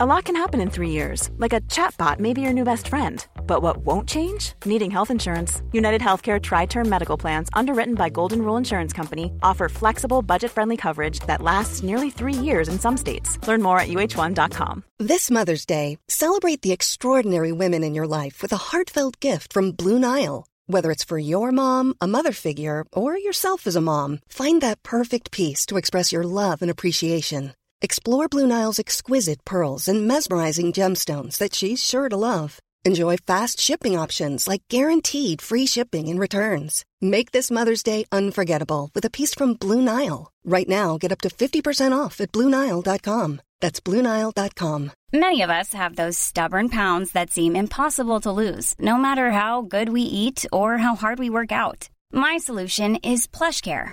A lot can happen in three years, like a chatbot may be your new best friend. But what won't change? Needing health insurance. United Healthcare Tri Term Medical Plans, underwritten by Golden Rule Insurance Company, offer flexible, budget friendly coverage that lasts nearly three years in some states. Learn more at uh1.com. This Mother's Day, celebrate the extraordinary women in your life with a heartfelt gift from Blue Nile. Whether it's for your mom, a mother figure, or yourself as a mom, find that perfect piece to express your love and appreciation. Explore Blue Nile's exquisite pearls and mesmerizing gemstones that she's sure to love. Enjoy fast shipping options like guaranteed free shipping and returns. Make this Mother's Day unforgettable with a piece from Blue Nile. Right now, get up to 50% off at BlueNile.com. That's BlueNile.com. Many of us have those stubborn pounds that seem impossible to lose, no matter how good we eat or how hard we work out. My solution is PlushCare.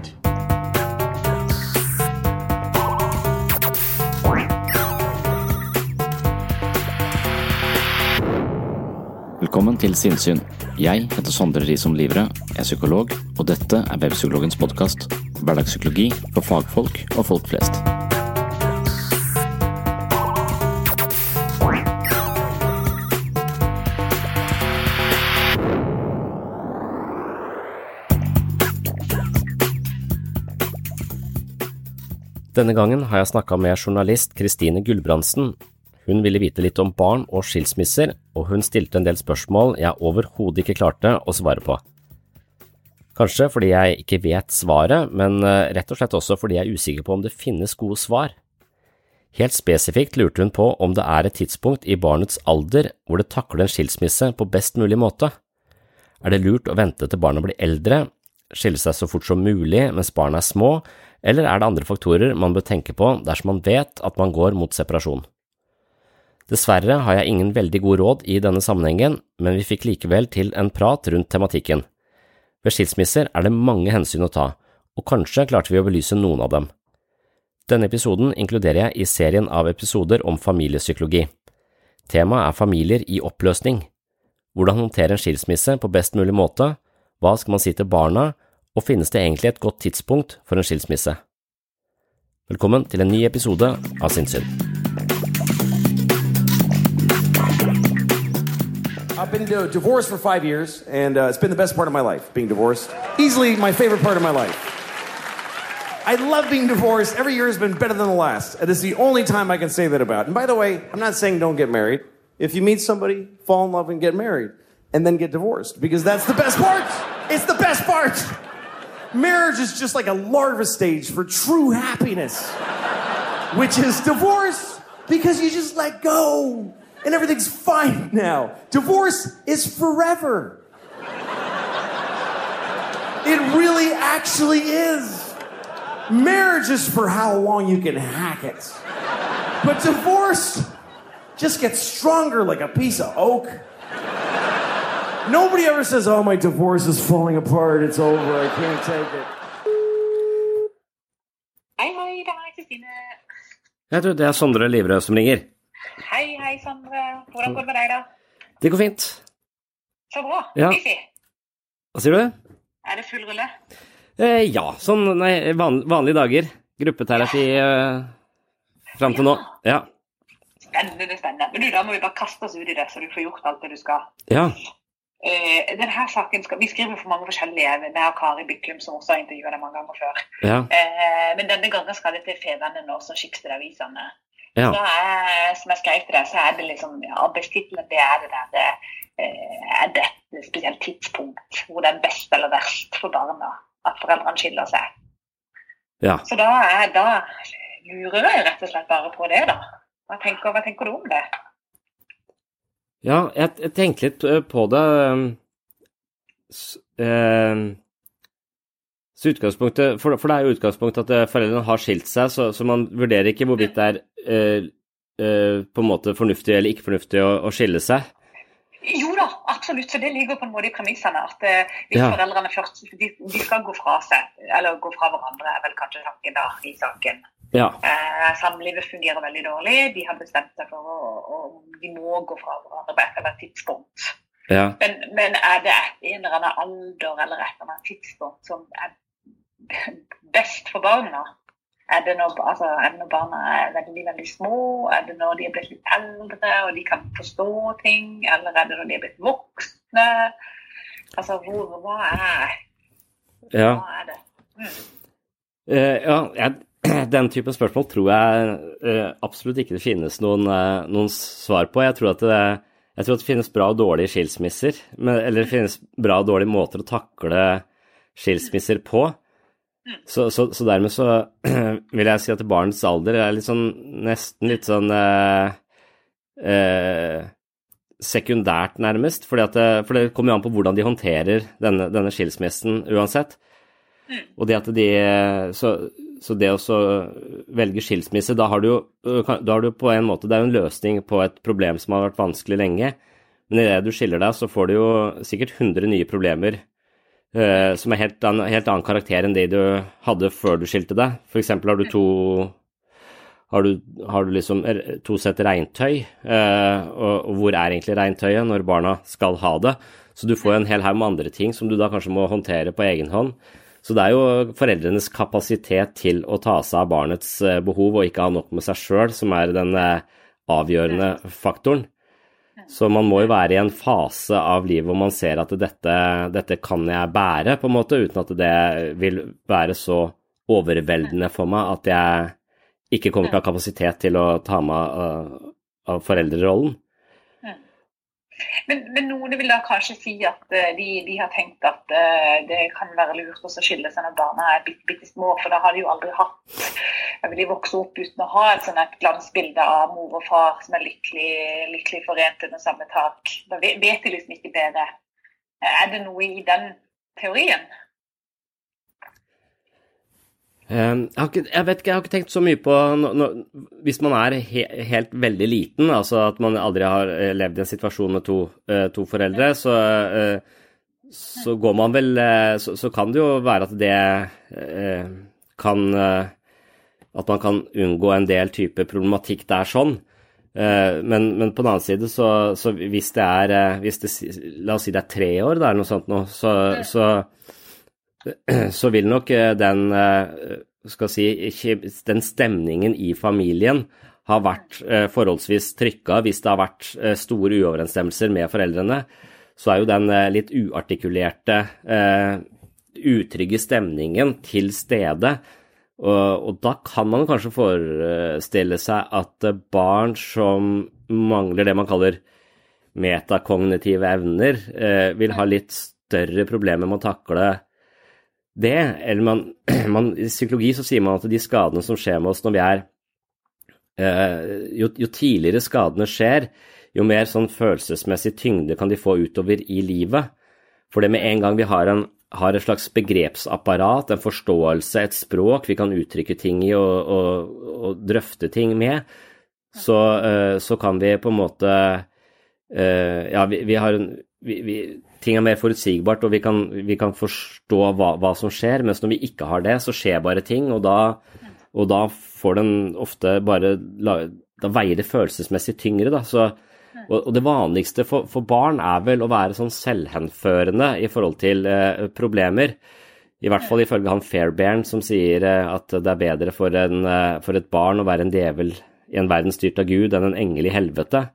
Velkommen til Sinnsyn. Jeg heter Sondre Risom Livre, er psykolog, og dette er Webpsykologens podkast. Hverdagspsykologi for fagfolk og folk flest. Denne gangen har jeg snakka med journalist Kristine Gulbrandsen. Hun ville vite litt om barn og skilsmisser, og hun stilte en del spørsmål jeg overhodet ikke klarte å svare på. Kanskje fordi jeg ikke vet svaret, men eh, rett og slett også fordi jeg er usikker på om det finnes gode svar. Helt spesifikt lurte hun på om det er et tidspunkt i barnets alder hvor det takler en skilsmisse på best mulig måte. Er det lurt å vente til barnet blir eldre, skille seg så fort som mulig mens barna er små, eller er det andre faktorer man bør tenke på dersom man vet at man går mot separasjon? Dessverre har jeg ingen veldig god råd i denne sammenhengen, men vi fikk likevel til en prat rundt tematikken. Ved skilsmisser er det mange hensyn å ta, og kanskje klarte vi å belyse noen av dem. Denne episoden inkluderer jeg i serien av episoder om familiepsykologi. Temaet er familier i oppløsning. Hvordan håndtere en skilsmisse på best mulig måte, hva skal man si til barna, og finnes det egentlig et godt tidspunkt for en skilsmisse? Velkommen til en ny episode av Sinnsyn. I've been divorced for five years, and uh, it's been the best part of my life, being divorced. Easily my favorite part of my life. I love being divorced. Every year has been better than the last. And it's the only time I can say that about. And by the way, I'm not saying don't get married. If you meet somebody, fall in love and get married, and then get divorced, because that's the best part. It's the best part. Marriage is just like a larva stage for true happiness, which is divorce, because you just let go and everything's fine now. Divorce is forever. It really actually is. Marriage is for how long you can hack it. But divorce just gets stronger like a piece of oak. Nobody ever says, Oh, my divorce is falling apart. It's over. I can't take it. Hei, hei, det er meg, Kristine. Jeg tror det er Sondre Livrød som ringer. Hei, hei, Sondre. Hvordan går det med deg, da? Det går fint. Så bra. Ja. Busy. Hva sier du? Er det full rulle? Eh, ja, sånn nei, van, vanlige dager. Gruppeterapi eh, fram til nå. Ja. Spennende, spennende. Men du, da må vi bare kaste oss ut i det, så du får gjort alt det du skal. Ja. Eh, denne saken skal, Vi skriver for mange forskjellige. Vi har Kari Byklum, som også har intervjua deg mange ganger før. Ja. Eh, men denne gangen skal det til Fedrelandet og så Skipsstedavisene. Ja. Da er, som jeg skrev til deg, så er det liksom ja, Arbeidstittelen det er det der det, Er det et spesielt tidspunkt hvor det er best eller verst for barna at foreldrene skiller seg? ja. Så da, er, da lurer jeg rett og slett bare på det, da. Hva tenker, hva tenker du om det? Ja, jeg, jeg tenkte litt eh, på det um, s, eh, Så utgangspunktet for, for det er jo utgangspunktet at eh, foreldrene har skilt seg, så, så man vurderer ikke hvorvidt det er eh, uh, på en måte fornuftig eller ikke fornuftig å, å, skille seg? Jo da, absolutt. Så det ligger på en måte i premissene. At uh, hvis ja. foreldrene først de, de, skal gå fra seg, eller gå fra hverandre, er vel kanskje tanken da i saken. Ja. Eh, samlivet fungerer veldig dårlig. De har bestemt seg for om de må gå fra hverandre på et eller annet tidspunkt. Ja. Men, men, er det en eller annen alder eller et eller annet tidspunkt som er best for barna? Er det, når, altså, er det når barna er veldig veldig små? Er det når de er blitt litt eldre og de kan forstå ting? Eller er det når de er blitt voksne? Altså, hvor, hva er, ja. hva er det? Mm. Uh, ja, jeg, den type spørsmål tror jeg uh, absolutt ikke det finnes noen, uh, noen, svar på. Jeg tror, det, jeg tror, at det, finnes bra og dårlige skilsmisser, men, eller det finnes bra og dårlige måter å takle skilsmisser på. Så, så, så, dermed så vil jeg si at barnets alder er litt sånn nesten litt sånn eh, eh, sekundært, nærmest. At, for det kommer jo an på hvordan de håndterer denne, denne skilsmissen uansett. Mm. Og det at de Så, så det å velge skilsmisse, da har, du jo, da har du på en måte Det er jo en løsning på et problem som har vært vanskelig lenge. Men idet du skiller deg, så får du jo sikkert 100 nye problemer Uh, som er helt, an, helt annen karakter enn de du hadde før du skilte deg. F.eks. har du to har du, har du liksom to sett regntøy, uh, og, og, hvor er egentlig regntøyet når barna skal ha det? Så du får en hel haug med andre ting som du da kanskje må håndtere på egen hånd. Så det er jo foreldrenes kapasitet til å ta seg av barnets uh, behov og ikke ha nok med seg sjøl som er den avgjørende faktoren. Så man må jo være i en fase av livet hvor man ser at dette, dette, kan jeg bære, på en måte, uten at det vil være så overveldende for meg at jeg ikke kommer til å ha kapasitet til å ta meg av, foreldrerollen. Men, men, noen vil da kanskje si at uh, de, de, har tenkt at uh, det kan være lurt å skille seg når barna er bitte, bitte små, for da har de jo aldri hatt vil vokse opp uten å ha et sånn et glansbilde av mor og far som er lykkelig, lykkelig forent under samme tak. Da vet de liksom ikke bedre. Er det noe i den teorien? Ehm, jeg, ikke, jeg, vet ikke, jeg har ikke tenkt så mye på no, no, Hvis man er he, helt veldig liten, altså at man aldri har eh, levd i en situasjon med to, uh, to foreldre, så, uh, så, går man vel så, så, kan det jo være at det kan At man kan unngå en del type problematikk der sånn. Men, men, på den annen side, så, så hvis det er hvis det, La oss si det er tre år, det er noe sånt nå, så, så så vil nok eh, den, eh, si, den stemningen i familien ha vært eh, forholdsvis trykka hvis det har vært store uoverensstemmelser med foreldrene. Så er jo den litt uartikulerte, utrygge stemningen til stede. Og, da kan man kanskje forestille seg at barn som mangler det man kaller metakognitive evner, vil ha litt større problemer med å takle det, eller man, man, I psykologi så sier man at de skadene som skjer med oss når vi er eh, jo, jo, tidligere skadene skjer, jo mer sånn følelsesmessig tyngde kan de få utover i livet. For det med en gang vi har, en, har et slags begrepsapparat, en forståelse, et språk vi kan uttrykke ting i og, og, og drøfte ting med, så, eh, så, kan vi på en måte eh, Ja, vi, vi har en vi, vi, ting er mer forutsigbart, og vi kan, vi kan forstå hva, hva, som skjer. Mens når vi ikke har det, så skjer bare ting, og da, og da får den ofte bare Da veier det følelsesmessig tyngre, da. Så, og, og, det vanligste for, for, barn er vel å være sånn selvhenførende i forhold til eh, problemer. I hvert fall ifølge han Fairbairn, som sier eh, at det er bedre for, en, eh, for et barn å være en djevel i en verden styrt av Gud enn en engel i helvete.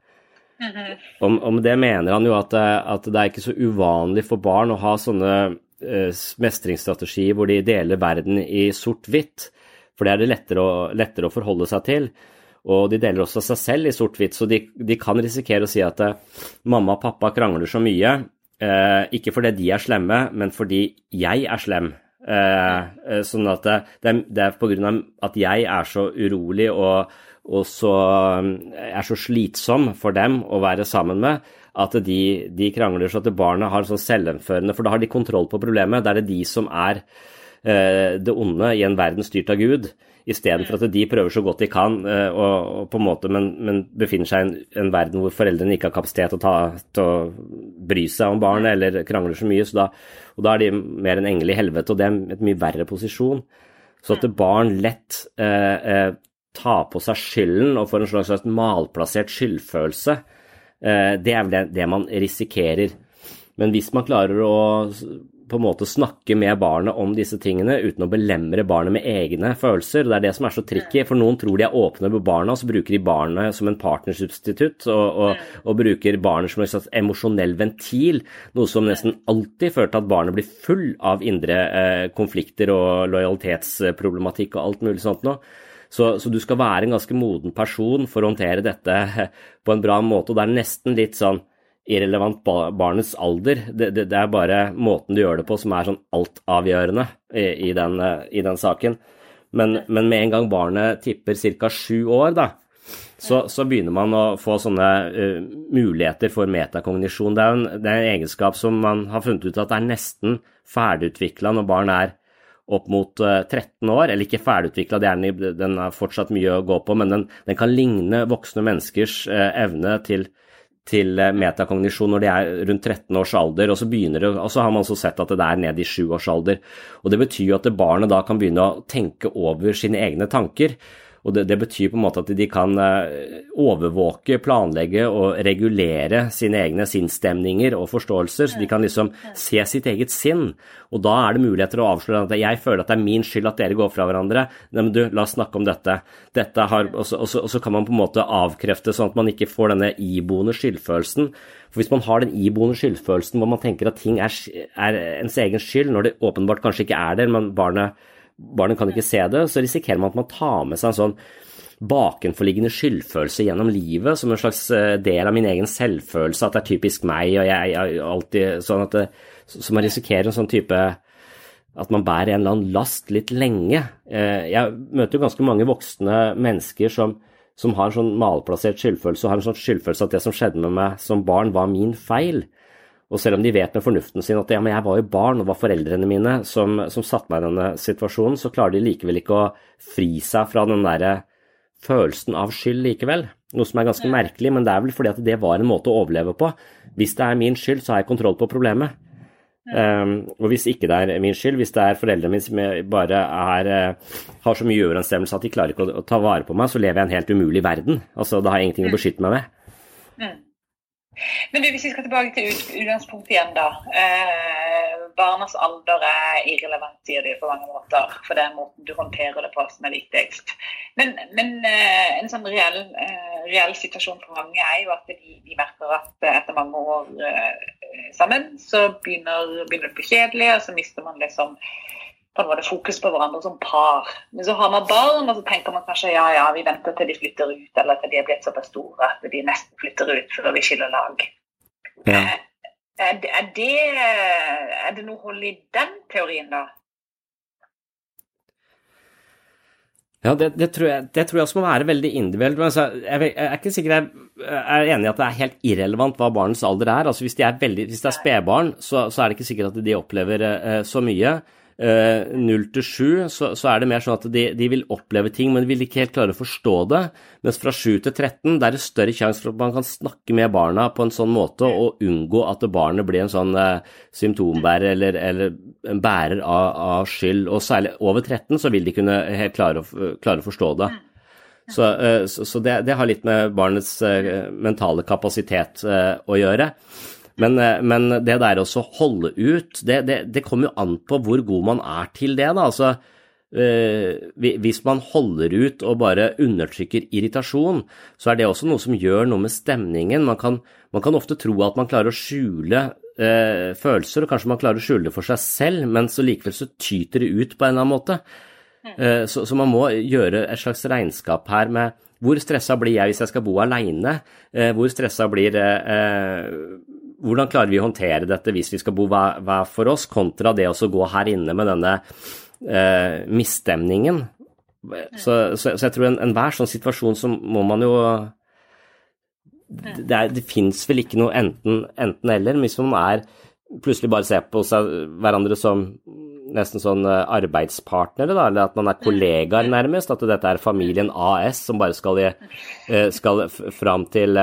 Om, om, det mener han jo at, eh, at, det er ikke så uvanlig for barn å ha sånne uh, mestringsstrategier hvor de deler verden i sort-hvitt, for det er det lettere å, lettere å, forholde seg til. Og de deler også seg selv i sort-hvitt, så de, de, kan risikere å si at uh, mamma og pappa krangler så mye, uh, ikke fordi de er slemme, men fordi jeg er slem. Sånn at det, det er, av at jeg er så urolig og og så um, er så slitsom for dem å være sammen med at de, de krangler så at barna har sånn selvførende For da har de kontroll på problemet. Da er det de som er eh, det onde i en verden styrt av Gud, Istedenfor at de prøver så godt de kan, uh, og, og, på en måte, men, men befinner seg i en, en, verden hvor foreldrene ikke har kapasitet til å, ta, til å bry seg om barnet eller krangler så mye. Så da, og da er de mer en engel i helvete, og det er en mye verre posisjon. Så at barn lett eh, tar på seg skylden og får en slags malplassert skyldfølelse, det er vel det, det man risikerer. Men hvis man klarer å på en måte snakke med barnet om disse tingene uten å belemre barnet med egne følelser. Det er det som er så tricky, for noen tror de er åpne med barna, så bruker de barnet som en partnersubstitutt og, og, og bruker barnet som en slags emosjonell ventil, noe som nesten alltid fører til at barnet blir full av indre eh, konflikter og lojalitetsproblematikk og alt mulig sånt noe. Så, så, du skal være en ganske moden person for å håndtere dette på en bra måte, og det er nesten litt sånn irrelevant barnets alder. Det, det, det, er bare måten du gjør det på som er sånn altavgjørende i, i, den, i den, saken. Men, men, med en gang barnet tipper ca. sju år, da, så, så, begynner man å få sånne uh, muligheter for metakognisjon. Det er, en, det er en egenskap som man har funnet ut at er nesten ferdigutvikla når barn er opp mot uh, eh, 13 år, eller ikke ferdigutvikla, den har fortsatt mye å gå på, men den, den kan ligne voksne menneskers uh, evne til til eh, metakognisjon når de er rundt 13 års alder, og så, det, og så har man også sett at det er ned i 7 års alder. Og Det betyr jo at barnet da kan begynne å tenke over sine egne tanker. Og det, det, betyr på en måte at de kan eh, overvåke, planlegge og regulere sine egne sinnsstemninger og forståelser, så de kan liksom se sitt eget sinn. Og da er det muligheter å avsløre at jeg føler at det er min skyld at dere går fra hverandre. Nei, men du, la oss snakke om dette. dette har, og, så, og, så, og, så, kan man på en måte avkrefte sånn at man ikke får denne iboende skyldfølelsen. For hvis man har den iboende skyldfølelsen hvor man tenker at ting er, er ens egen skyld, når det åpenbart kanskje ikke er det, men barnet barnet kan ikke se det, så risikerer man at man tar med seg en sånn bakenforliggende skyldfølelse gjennom livet, som en slags eh, del av min egen selvfølelse, at det er typisk meg, og jeg, jeg alltid sånn at det, Så man risikerer en sånn type at man bærer en eller annen last litt lenge. Eh, jeg møter jo ganske mange voksne mennesker som, som har en sånn malplassert skyldfølelse, og har en sånn skyldfølelse at det som skjedde med meg som barn, var min feil. Og selv om de vet med fornuften sin at ja, men jeg var jo barn, og var foreldrene mine som, som satte meg i denne situasjonen, så klarer de likevel ikke å fri seg fra den derre følelsen av skyld likevel. Noe som er ganske merkelig, men det er vel fordi at det var en måte å overleve på. Hvis det er min skyld, så har jeg kontroll på problemet. Um, og hvis ikke det er min skyld, hvis det er foreldrene mine som bare er, uh, har så mye uoverensstemmelse at de klarer ikke å, å, ta vare på meg, så lever jeg en helt umulig verden. Altså, Da har jeg ingenting å beskytte meg med. Men du, hvis vi skal tilbake til utgangspunktet igjen, da. Eh, barnas alder er irrelevant, sier de på mange måter. For det er måten du håndterer det på som er viktigst. Men, men eh, en sånn reell, eh, reell, situasjon for mange er jo at de, de merker at etter mange år eh, sammen, så begynner, begynner det å bli kjedelig, og så mister man liksom på en måte fokus på hverandre som par. Men så har man barn, og så tenker man kanskje ja, ja, vi venter til de flytter ut, eller til de er blitt såpass store at de nesten flytter ut før vi skiller lag. Ja. Eh, er, er, det, er det noe hold i den teorien, da? Ja, det, det, tror jeg, det, tror jeg, også må være veldig individuelt. Altså, jeg, jeg, er ikke sikker jeg er enig i at det er helt irrelevant hva barnets alder er. Altså, hvis, de er veldig, hvis det er spedbarn, så, så, er det ikke sikkert at de opplever uh, så mye. 0 eh, til 7 så, er det mer sånn at de, de, vil oppleve ting, men vil ikke helt klare å forstå det. Mens fra 7 til 13 det er det større sjanse for at man kan snakke med barna på en sånn måte og unngå at barnet blir en sånn eh, symptombærer eller, eller, en bærer av, av, skyld. Og særlig over 13 så vil de kunne helt klare å, klare å forstå det. Så, eh, så, så det, det, har litt med barnets eh, mentale kapasitet å gjøre. Men, eh, men det der å holde ut, det, det, det, kommer jo an på hvor god man er til det. da, altså Uh, hvis man holder ut og bare undertrykker irritasjon, så er det også noe som gjør noe med stemningen. Man kan, man kan ofte tro at man klarer å skjule uh, følelser, og kanskje man klarer å skjule det for seg selv, men så likevel så tyter det ut på en eller annen måte. Uh, så, så, man må gjøre et slags regnskap her med hvor stressa blir jeg hvis jeg skal bo aleine? hvor stressa blir hvordan klarer vi å håndtere dette hvis vi skal bo hver, hver for oss, kontra det å gå her inne med denne eh, misstemningen. Så, så, så, jeg tror enhver en sånn situasjon så må man jo Det, er, det fins vel ikke noe enten-eller, enten hvis man er plutselig bare ser på seg hverandre som nesten sånn arbeidspartnere, da, eller at man er kollegaer nærmest. At dette er familien AS som bare skal, skal fram til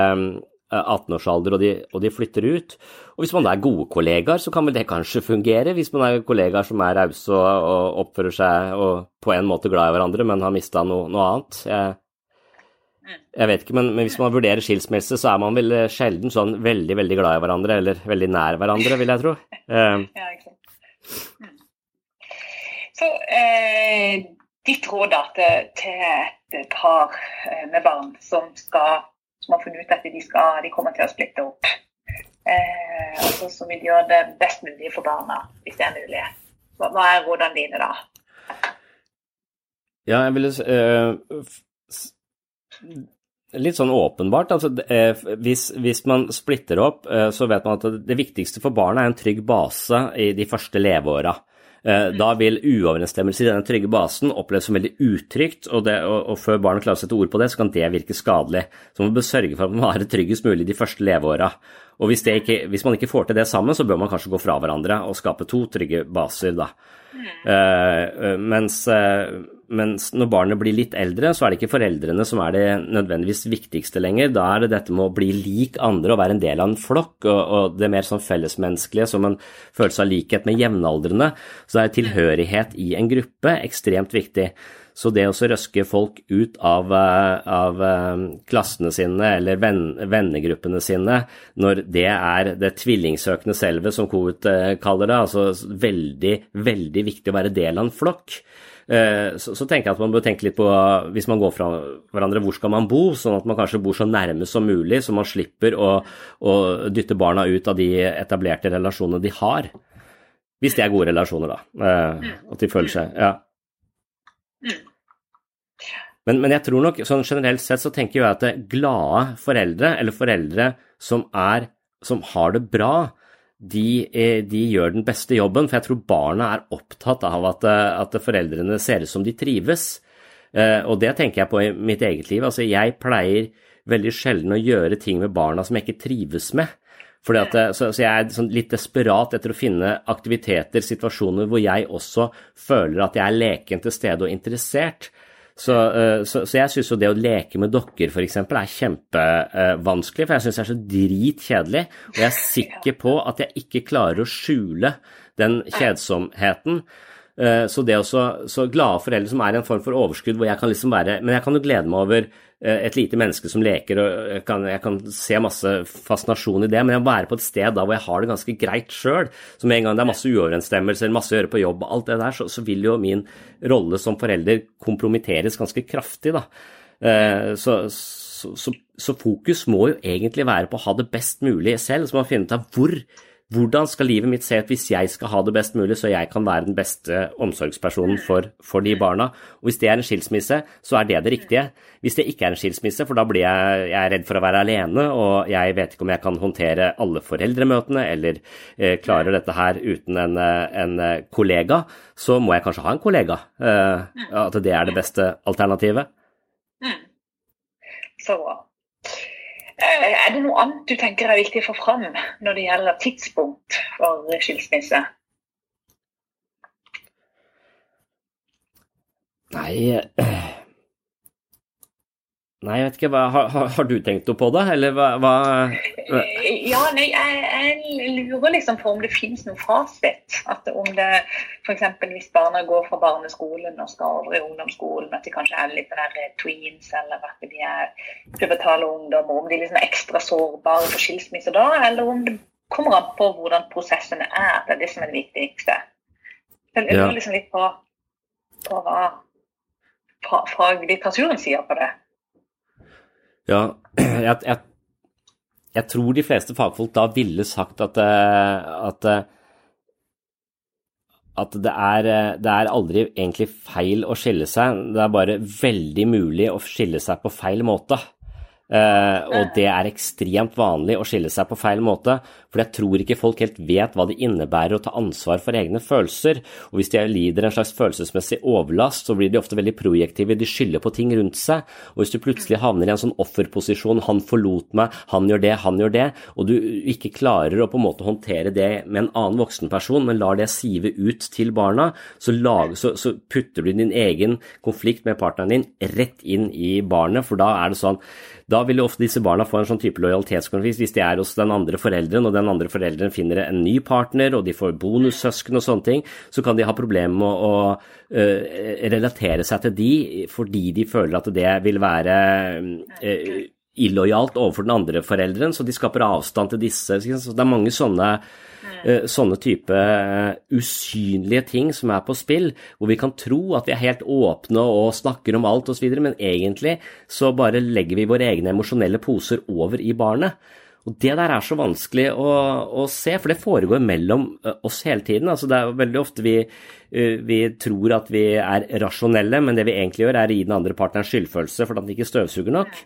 18-årsalder og, og, de flytter ut. Og hvis man da er gode kollegaer, så kan vel det kanskje fungere. Hvis man er kollegaer som er rause og, og, oppfører seg og på en måte glad i hverandre, men har mista noe, noe, annet. Jeg, jeg vet ikke, men, men, hvis man vurderer skilsmisse, så er man vel eh, sjelden sånn veldig, veldig glad i hverandre, eller veldig nær hverandre, vil jeg tro. Eh. ja, ikke. Mm. Så eh, ditt råd da til, til et par eh, med barn som, skal, som har funnet ut at de, skal, de kommer til å splitte opp, eh, altså som vil gjøre det best mulig for barna, hvis det er mulig. Hva, hva er rådene dine da? Ja, jeg ville eh, Litt sånn åpenbart. Altså, eh, hvis, hvis, man splitter opp, eh, så vet man at det viktigste for barna er en trygg base i de første leveåra. Eh, da vil uoverensstemmelse i denne trygge basen oppleves som veldig utrygt, og, det, og, og før barnet klarer å sette ord på det, så kan det virke skadelig. Så man bør sørge for at man er tryggest mulig de første leveåra. Og hvis, ikke, hvis, man ikke får til det sammen, så bør man kanskje gå fra hverandre og skape to trygge baser, da. Uh, mens, uh, mens, når barnet blir litt eldre, så er det ikke foreldrene som er det nødvendigvis viktigste lenger. Da er det dette med å bli lik andre og være en del av en flokk, og, og det mer sånn fellesmenneskelige som en følelse av likhet med jevnaldrende. Så er tilhørighet i en gruppe ekstremt viktig. Så det å røske folk ut av, eh, av eh, klassene sine eller venn, vennegruppene sine, når det er det tvillingsøkende selvet, som Koht eh, kaller det, altså veldig, veldig viktig å være del av en flokk. Så, så, tenker jeg at man bør tenke litt på, hvis man går fra hverandre, hvor skal man bo, sånn at man kanskje bor så nærme som mulig, så man slipper å, å dytte barna ut av de etablerte relasjonene de har. Hvis det er gode relasjoner, da. At de føler seg Ja. Men, men, jeg tror nok sånn generelt sett så tenker jeg at glade foreldre, eller foreldre som, er, som har det bra, de, eh, de, gjør den beste jobben. For jeg tror barna er opptatt av at, at foreldrene ser ut som de trives. Eh, og det tenker jeg på i mitt eget liv. Altså, jeg pleier veldig sjelden å gjøre ting med barna som jeg ikke trives med. At, eh, så, så, jeg er sånn litt desperat etter å finne aktiviteter, situasjoner hvor jeg også føler at jeg er leken til stede og interessert. Så, eh, så, så jeg syns jo det å leke med dokker f.eks. er kjempevanskelig, for jeg syns det er så dritkjedelig. Og jeg er sikker på at jeg ikke klarer å skjule den kjedsomheten. Eh, så det også, så glade foreldre som er i en form for overskudd hvor jeg kan liksom være Men jeg kan jo glede meg over et lite menneske som leker, og jeg kan, jeg kan se masse fascinasjon i det, men jeg må være på et sted da hvor jeg har det ganske greit sjøl. Så med en gang det er masse uoverensstemmelser, masse å gjøre på jobb alt det der, så, så vil jo min rolle som forelder kompromitteres ganske kraftig, da. Eh, så, så, så, fokus må jo egentlig være på å ha det best mulig selv, så man finner ut av hvor hvordan skal livet mitt se ut hvis jeg skal ha det best mulig, så jeg kan være den beste omsorgspersonen for, for, de barna? Og Hvis det er en skilsmisse, så er det det riktige. Hvis det ikke er en skilsmisse, for da blir jeg, jeg redd for å være alene, og jeg vet ikke om jeg kan håndtere alle foreldremøtene eller eh, klarer dette her uten en, eh, en, eh, kollega, så må jeg kanskje ha en kollega. Eh, at det er det beste alternativet. Mm. Så Eh, er det noe annet du tenker er viktig å få fram når det gjelder tidspunkt for skilsmisse? Nei eh, Nei, jeg vet ikke. Hva, har, har, du tenkt noe på det, eller hva, hva Ja, nei, jeg, jeg, lurer liksom på om det finnes noen fasit. At om det f.eks. hvis barna går fra barneskolen og skal over i ungdomsskolen, at de kanskje er litt der tweens, eller at de er pubertale ungdommer, om de liksom er ekstra sårbare for skilsmisse da, eller om det kommer an på hvordan prosessene er. Det er det som er det viktigste. Jeg lurer liksom litt på, på hva faglitteraturen sier på det. Ja, jeg, jeg, jeg, tror de fleste fagfolk da ville sagt at, eh, at, eh, at det, er, eh, det er aldri egentlig feil å skille seg, det er bare veldig mulig å skille seg på feil måte. Uh, og det er ekstremt vanlig å skille seg på feil måte, for jeg tror ikke folk helt vet hva det innebærer å ta ansvar for egne følelser. Og hvis de lider en slags følelsesmessig overlast, så blir de ofte veldig projektive, de skylder på ting rundt seg. Og hvis du plutselig havner i en sånn offerposisjon, han forlot meg, han gjør det, han gjør det, og du ikke klarer å på en måte håndtere det med en annen voksenperson, men lar det sive ut til barna, så, lag, så, så putter du din egen konflikt med partneren din rett inn i barnet, for da er det sånn da vil jo ofte disse barna få en sånn type lojalitetskonflikt hvis de er hos den andre forelderen, og den andre forelderen finner en ny partner, og de får bonussøsken og sånne ting, så kan de ha problemer med å, uh, relatere seg til de fordi de føler at det vil være uh, illojalt overfor den andre forelderen, så de skaper avstand til disse. Så det er mange sånne Eh, sånne type eh, usynlige ting som er på spill, hvor vi kan tro at vi er helt åpne og snakker om alt osv., men egentlig så bare legger vi våre egne emosjonelle poser over i barnet. Og Det der er så vanskelig å, å, se, for det foregår mellom eh, oss hele tiden. Altså det er veldig ofte vi, vi, tror at vi er rasjonelle, men det vi egentlig gjør, er å gi den andre partneren skyldfølelse for at den ikke støvsuger nok.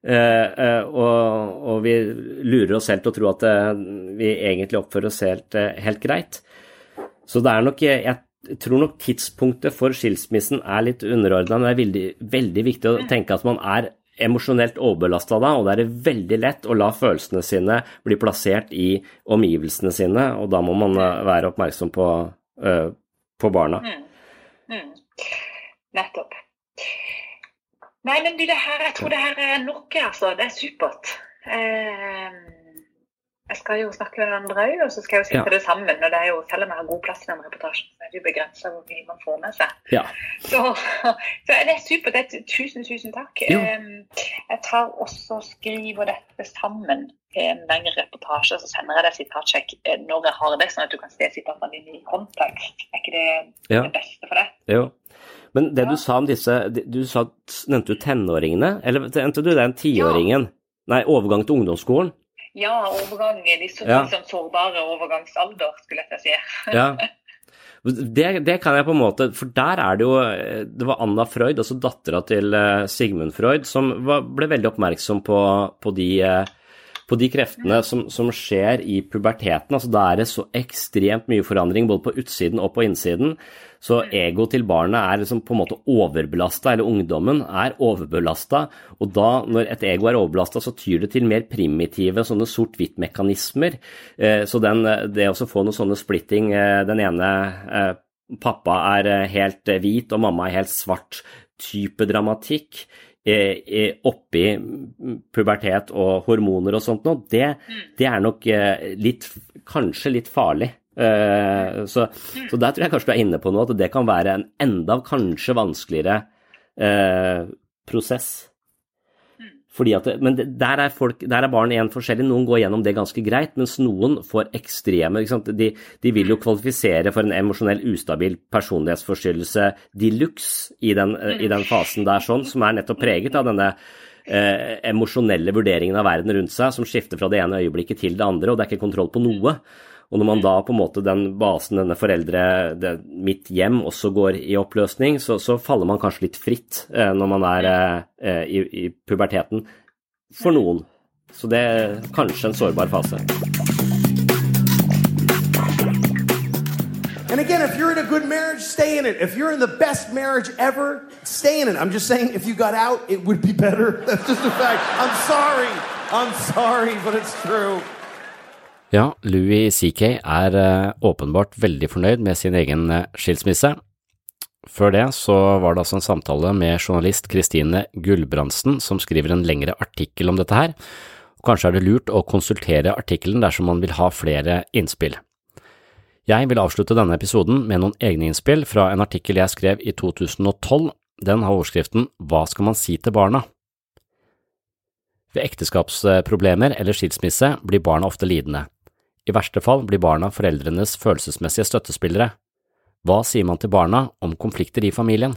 Uh, uh, og, og, vi lurer oss selv til å tro at uh, vi egentlig oppfører oss helt, helt, greit. Så det er nok Jeg tror nok tidspunktet for skilsmissen er litt underordna, men det er veldig, veldig, viktig å tenke at man er emosjonelt overbelasta da, og da er det veldig lett å la følelsene sine bli plassert i omgivelsene sine, og da må man være oppmerksom på, på barna. Mm. Mm. Nettopp. Nei, men du, det her, jeg tror det her er nok, altså. Det er supert. Eh, jeg skal jo snakke med hverandre òg, og så skal jeg jo sitte ja. det sammen. og det er jo, Selv om jeg har god plass i den reportasjen, så er det jo begrensa hvor mye man får med seg. Ja. Så, så, det er supert. Det er, tusen, tusen takk. Eh, jeg tar også og skriver dette sammen i en lengre reportasje, så sender jeg deg sitatsjekk eh, når jeg har det, sånn at du kan se sitatene dine i kontekst. Er ikke det ja. det beste for deg? Jo. Men det ja. du sa om disse Du sa, nevnte du tenåringene? Eller nevnte du den tiåringen? Ja. Nei, overgang til ungdomsskolen? Ja, overgang. De så, ja. sånn sårbare overgangsalder, skulle jeg si. ja. Det, det, kan jeg på en måte For der er det jo Det var Anna Freud, altså dattera til eh, Sigmund Freud, som var, ble veldig oppmerksom på, på de eh, på de kreftene som, som, skjer i puberteten. altså Da er det så ekstremt mye forandring både på utsiden og på innsiden. Så egoet til barnet er liksom på en måte overbelasta, eller ungdommen er overbelasta. Og da, når et ego er overbelasta, så tyr det til mer primitive sånne sort-hvitt-mekanismer. Eh, så den, det å få noen sånne splitting, eh, den ene eh, pappa er helt hvit og mamma er helt svart, type dramatikk oppi pubertet og hormoner og sånt noe, det, mm. det, er nok litt, kanskje litt farlig. Eh, så, så, der tror jeg kanskje du er inne på noe, at det kan være en enda kanskje vanskeligere eh, prosess. At, men der er, folk, der er barn igjen forskjellige. Noen går gjennom det ganske greit, mens noen får ekstreme de, de, vil jo kvalifisere for en emosjonell ustabil personlighetsforstyrrelse de luxe i, i, den fasen der, sånn, som er nettopp preget av denne eh, emosjonelle vurderingen av verden rundt seg, som skifter fra det ene øyeblikket til det andre, og det er ikke kontroll på noe. Og når man da på en måte den basen, denne foreldre, det, mitt hjem, også går i oppløsning, så, så, faller man kanskje litt fritt eh, når man er eh, i, i, puberteten. For noen. Så det er kanskje en sårbar fase. And again, if you're in a good marriage, stay in it. If you're in the best marriage ever, stay in it. I'm just saying, if you got out, it would be better. That's just a fact. I'm sorry. I'm sorry, but it's true. Ja, Louis CK er uh, åpenbart veldig fornøyd med sin egen uh, skilsmisse. Før det så var det altså en samtale med journalist Kristine Gulbrandsen, som skriver en lengre artikkel om dette her. Kanskje er det lurt å konsultere artikkelen dersom man vil ha flere innspill. Jeg vil avslutte denne episoden med noen egne innspill fra en artikkel jeg skrev i 2012. Den har overskriften Hva skal man si til barna? Ved ekteskapsproblemer eller skilsmisse blir barna ofte lidende. I verste fall blir barna foreldrenes følelsesmessige støttespillere. Hva sier man til barna om konflikter i familien?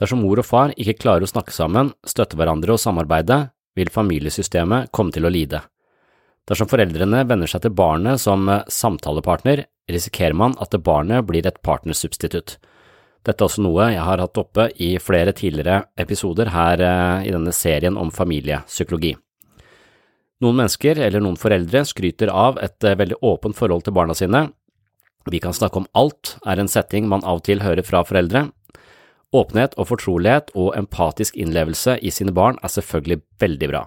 Dersom mor og far ikke klarer å snakke sammen, støtte hverandre og samarbeide, vil familiesystemet komme til å lide. Dersom foreldrene vender seg til barnet som samtalepartner, risikerer man at barnet blir et partnersubstitutt. Dette er også noe jeg har hatt oppe i flere tidligere episoder her eh, i denne serien om familiepsykologi. Noen mennesker, eller noen foreldre, skryter av et eh, veldig åpent forhold til barna sine. Vi kan snakke om alt, er en setting man av og til hører fra foreldre, Åpenhet og fortrolighet og empatisk innlevelse i sine barn er selvfølgelig veldig bra,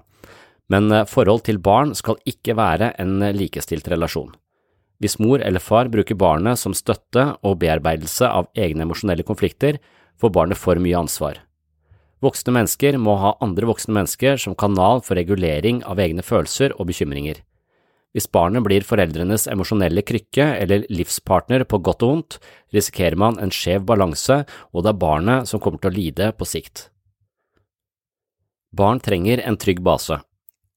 men eh, forhold til barn skal ikke være en likestilt relasjon. Hvis mor eller far bruker barnet som støtte og bearbeidelse av egne emosjonelle konflikter, får barnet for mye ansvar. Voksne mennesker må ha andre voksne mennesker som kanal for regulering av egne følelser og bekymringer. Hvis barnet blir foreldrenes emosjonelle krykke eller livspartner på godt og vondt, risikerer man en skjev balanse, og det er barnet som kommer til å lide på sikt. Barn trenger en trygg base.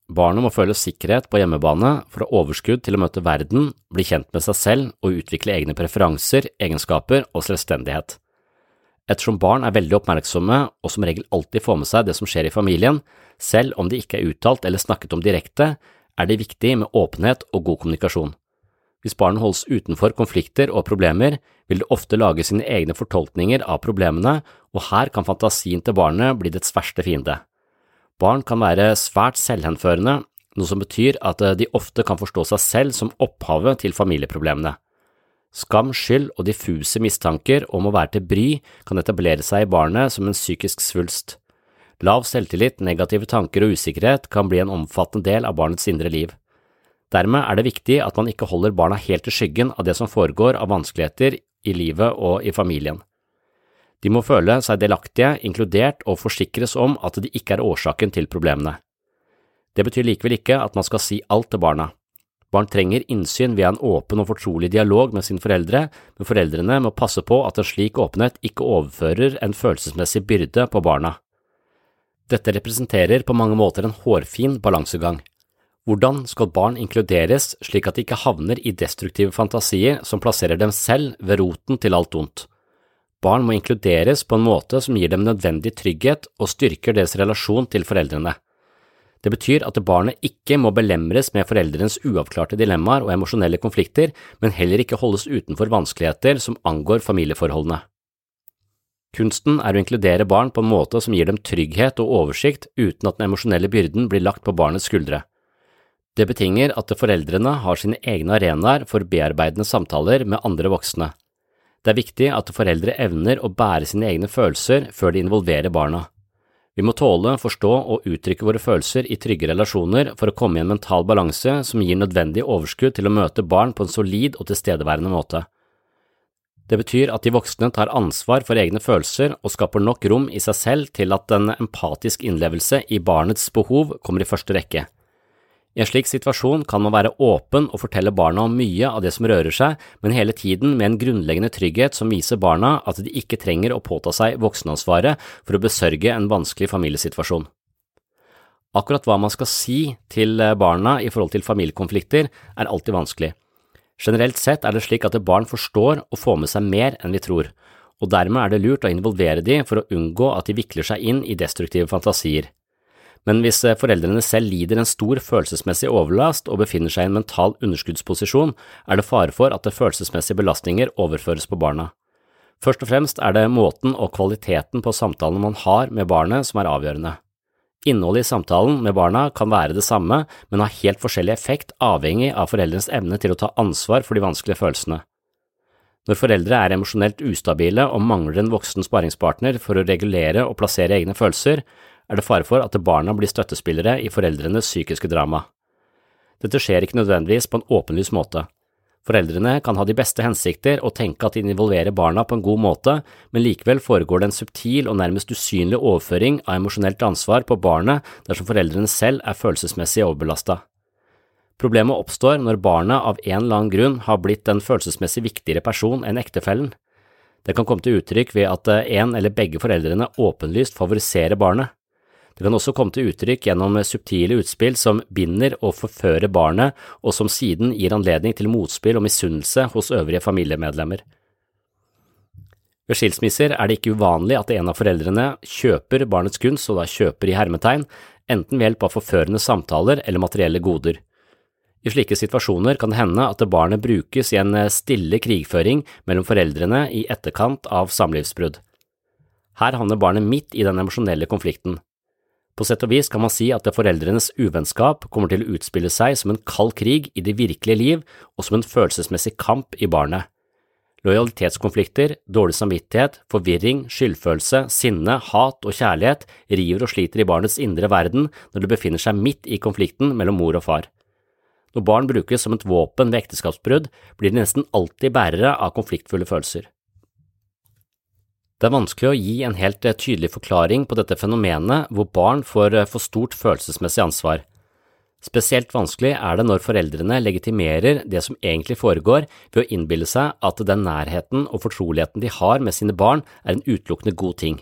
Barnet må føle sikkerhet på hjemmebane for å ha overskudd til å møte verden, bli kjent med seg selv og utvikle egne preferanser, egenskaper og selvstendighet. Ettersom barn er veldig oppmerksomme og som regel alltid får med seg det som skjer i familien, selv om det ikke er uttalt eller snakket om direkte, er det viktig med åpenhet og god kommunikasjon. Hvis barnet holdes utenfor konflikter og problemer, vil det ofte lage sine egne fortolkninger av problemene, og her kan fantasien til barnet bli dets verste fiende. Barn kan være svært selvhenførende, noe som betyr at de ofte kan forstå seg selv som opphavet til familieproblemene. Skam, skyld og diffuse mistanker om å være til bry kan etablere seg i barnet som en psykisk svulst. Lav selvtillit, negative tanker og usikkerhet kan bli en omfattende del av barnets indre liv. Dermed er det viktig at man ikke holder barna helt i skyggen av det som foregår av vanskeligheter i livet og i familien. De må føle seg delaktige, inkludert og forsikres om at de ikke er årsaken til problemene. Det betyr likevel ikke at man skal si alt til barna. Barn trenger innsyn via en åpen og fortrolig dialog med sine foreldre, men foreldrene må passe på at en slik åpenhet ikke overfører en følelsesmessig byrde på barna. Dette representerer på mange måter en hårfin balansegang. Hvordan skal barn inkluderes slik at de ikke havner i destruktive fantasier som plasserer dem selv ved roten til alt ondt? Barn må inkluderes på en måte som gir dem nødvendig trygghet og styrker deres relasjon til foreldrene. Det betyr at barnet ikke må belemres med foreldrenes uavklarte dilemmaer og emosjonelle konflikter, men heller ikke holdes utenfor vanskeligheter som angår familieforholdene. Kunsten er å inkludere barn på en måte som gir dem trygghet og oversikt uten at den emosjonelle byrden blir lagt på barnets skuldre. Det betinger at foreldrene har sine egne arenaer for bearbeidende samtaler med andre voksne. Det er viktig at foreldre evner å bære sine egne følelser før de involverer barna. Vi må tåle, forstå og uttrykke våre følelser i trygge relasjoner for å komme i en mental balanse som gir nødvendig overskudd til å møte barn på en solid og tilstedeværende måte. Det betyr at de voksne tar ansvar for egne følelser og skaper nok rom i seg selv til at en empatisk innlevelse i barnets behov kommer i første rekke. I en slik situasjon kan man være åpen og fortelle barna om mye av det som rører seg, men hele tiden med en grunnleggende trygghet som viser barna at de ikke trenger å påta seg voksenansvaret for å besørge en vanskelig familiesituasjon. Akkurat hva man skal si til barna i forhold til familiekonflikter, er alltid vanskelig. Generelt sett er det slik at barn forstår og får med seg mer enn vi tror, og dermed er det lurt å involvere de for å unngå at de vikler seg inn i destruktive fantasier men hvis eh, foreldrene selv lider en stor følelsesmessig overlast og befinner seg i en mental underskuddsposisjon, er det fare for at det følelsesmessige belastninger overføres på barna. Først og fremst er det måten og kvaliteten på samtalen man har med barnet som er avgjørende. Innholdet i samtalen med barna kan være det samme, men ha helt forskjellig effekt avhengig av foreldrenes evne til å ta ansvar for de vanskelige følelsene. Når foreldre er emosjonelt ustabile og mangler en voksen sparingspartner for å regulere og plassere egne følelser, er det fare for at barna blir støttespillere i foreldrenes psykiske drama. Dette skjer ikke nødvendigvis på en åpenlys måte. Foreldrene kan ha de beste hensikter og tenke at de involverer barna på en god måte, men likevel foregår det en subtil og nærmest usynlig overføring av emosjonelt ansvar på barnet dersom foreldrene selv er følelsesmessig overbelasta. Problemet oppstår når barnet av en eller annen grunn har blitt en følelsesmessig viktigere person enn ektefellen. Det kan komme til uttrykk ved at en eller begge foreldrene åpenlyst favoriserer barnet. Det kan også komme til uttrykk gjennom subtile utspill som binder og forfører barnet, og som siden gir anledning til motspill og misunnelse hos øvrige familiemedlemmer. Ved skilsmisser er det ikke uvanlig at en av foreldrene kjøper barnets kunst, og da kjøper i hermetegn, enten ved hjelp av forførende samtaler eller materielle goder. I slike situasjoner kan det hende at barnet brukes i en stille krigføring mellom foreldrene i etterkant av samlivsbrudd. Her havner barnet midt i den emosjonelle konflikten. På sett og vis kan man si at foreldrenes uvennskap kommer til å utspille seg som en kald krig i det virkelige liv og som en følelsesmessig kamp i barnet. Lojalitetskonflikter, dårlig samvittighet, forvirring, skyldfølelse, sinne, hat og kjærlighet river og sliter i barnets indre verden når det befinner seg midt i konflikten mellom mor og far. Når barn brukes som et våpen ved ekteskapsbrudd, blir de nesten alltid bærere av konfliktfulle følelser. Det er vanskelig å gi en helt eh, tydelig forklaring på dette fenomenet hvor barn får eh, for stort følelsesmessig ansvar. Spesielt vanskelig er det når foreldrene legitimerer det som egentlig foregår ved å innbille seg at den nærheten og fortroligheten de har med sine barn er en utelukkende god ting.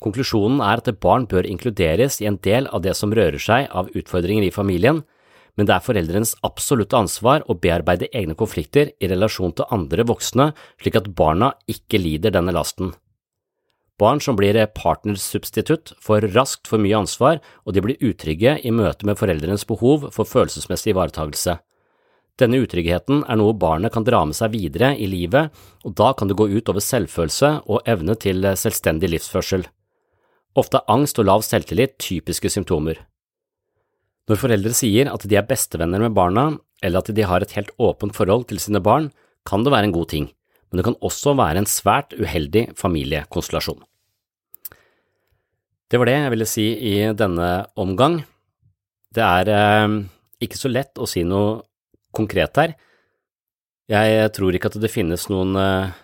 Konklusjonen er at barn bør inkluderes i en del av det som rører seg av utfordringer i familien, men det er foreldrenes absolutte ansvar å bearbeide egne konflikter i relasjon til andre voksne slik at barna ikke lider denne lasten. Barn som blir partnersubstitutt, får raskt for mye ansvar, og de blir utrygge i møte med foreldrenes behov for følelsesmessig ivaretagelse. Denne utryggheten er noe barnet kan dra med seg videre i livet, og da kan det gå ut over selvfølelse og evne til selvstendig livsførsel. Ofte er angst og lav selvtillit typiske symptomer. Når foreldre sier at de er bestevenner med barna, eller at de har et helt åpent forhold til sine barn, kan det være en god ting, men det kan også være en svært uheldig familiekonstellasjon. Det var det jeg ville si i denne omgang. Det er eh, ikke så lett å si noe konkret her. Jeg tror ikke at det finnes noen eh,